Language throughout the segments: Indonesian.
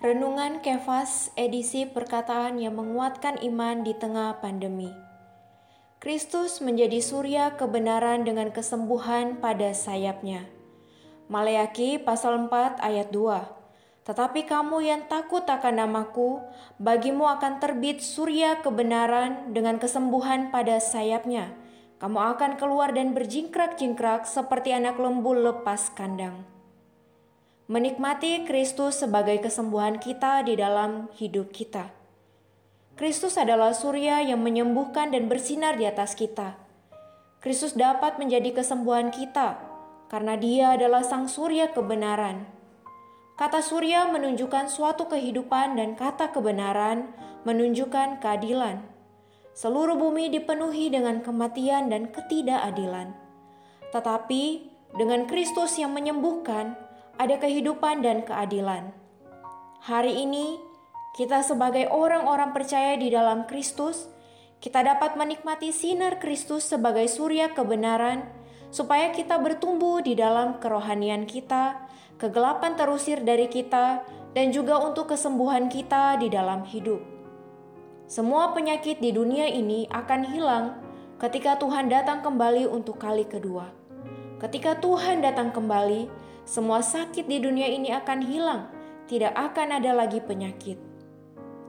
Renungan Kefas edisi perkataan yang menguatkan iman di tengah pandemi. Kristus menjadi surya kebenaran dengan kesembuhan pada sayapnya. Maleaki pasal 4 ayat 2. Tetapi kamu yang takut akan namaku, bagimu akan terbit surya kebenaran dengan kesembuhan pada sayapnya. Kamu akan keluar dan berjingkrak-jingkrak seperti anak lembu lepas kandang menikmati Kristus sebagai kesembuhan kita di dalam hidup kita. Kristus adalah surya yang menyembuhkan dan bersinar di atas kita. Kristus dapat menjadi kesembuhan kita karena Dia adalah Sang Surya kebenaran. Kata surya menunjukkan suatu kehidupan dan kata kebenaran menunjukkan keadilan. Seluruh bumi dipenuhi dengan kematian dan ketidakadilan. Tetapi dengan Kristus yang menyembuhkan, ada kehidupan dan keadilan. Hari ini, kita sebagai orang-orang percaya di dalam Kristus, kita dapat menikmati sinar Kristus sebagai surya kebenaran, supaya kita bertumbuh di dalam kerohanian kita, kegelapan terusir dari kita, dan juga untuk kesembuhan kita di dalam hidup. Semua penyakit di dunia ini akan hilang ketika Tuhan datang kembali untuk kali kedua. Ketika Tuhan datang kembali, semua sakit di dunia ini akan hilang, tidak akan ada lagi penyakit.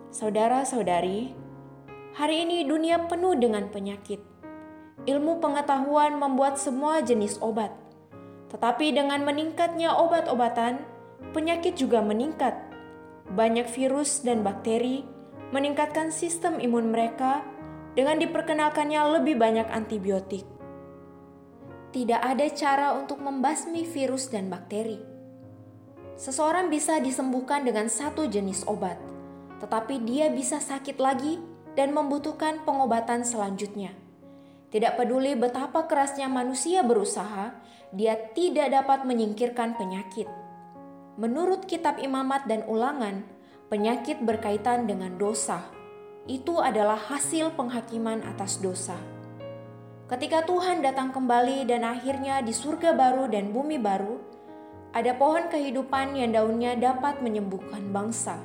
Saudara-saudari, hari ini dunia penuh dengan penyakit. Ilmu pengetahuan membuat semua jenis obat, tetapi dengan meningkatnya obat-obatan, penyakit juga meningkat. Banyak virus dan bakteri meningkatkan sistem imun mereka dengan diperkenalkannya lebih banyak antibiotik tidak ada cara untuk membasmi virus dan bakteri. Seseorang bisa disembuhkan dengan satu jenis obat, tetapi dia bisa sakit lagi dan membutuhkan pengobatan selanjutnya. Tidak peduli betapa kerasnya manusia berusaha, dia tidak dapat menyingkirkan penyakit. Menurut kitab Imamat dan Ulangan, penyakit berkaitan dengan dosa. Itu adalah hasil penghakiman atas dosa. Ketika Tuhan datang kembali dan akhirnya di surga baru dan bumi baru, ada pohon kehidupan yang daunnya dapat menyembuhkan bangsa.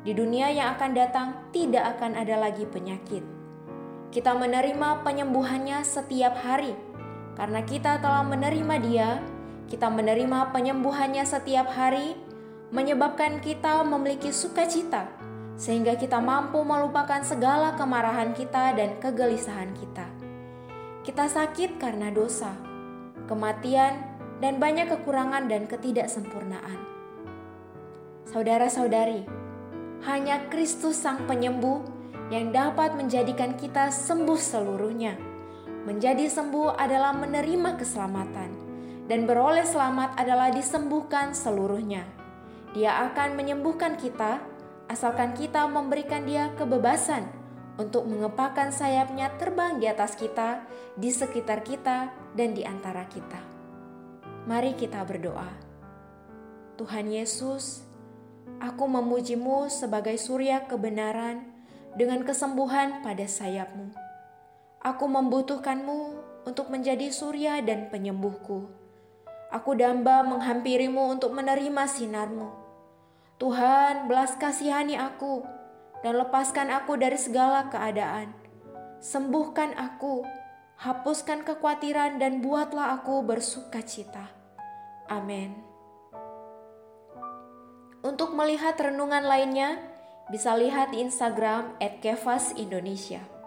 Di dunia yang akan datang tidak akan ada lagi penyakit. Kita menerima penyembuhannya setiap hari. Karena kita telah menerima dia, kita menerima penyembuhannya setiap hari, menyebabkan kita memiliki sukacita, sehingga kita mampu melupakan segala kemarahan kita dan kegelisahan kita. Kita sakit karena dosa, kematian, dan banyak kekurangan dan ketidaksempurnaan. Saudara-saudari, hanya Kristus Sang Penyembuh yang dapat menjadikan kita sembuh seluruhnya. Menjadi sembuh adalah menerima keselamatan, dan beroleh selamat adalah disembuhkan seluruhnya. Dia akan menyembuhkan kita asalkan kita memberikan Dia kebebasan untuk mengepakkan sayapnya terbang di atas kita, di sekitar kita, dan di antara kita. Mari kita berdoa. Tuhan Yesus, aku memujimu sebagai surya kebenaran dengan kesembuhan pada sayapmu. Aku membutuhkanmu untuk menjadi surya dan penyembuhku. Aku damba menghampirimu untuk menerima sinarmu. Tuhan, belas kasihani aku dan lepaskan aku dari segala keadaan. Sembuhkan aku, hapuskan kekhawatiran dan buatlah aku bersuka cita. Amin. Untuk melihat renungan lainnya, bisa lihat di Instagram @kevas Indonesia.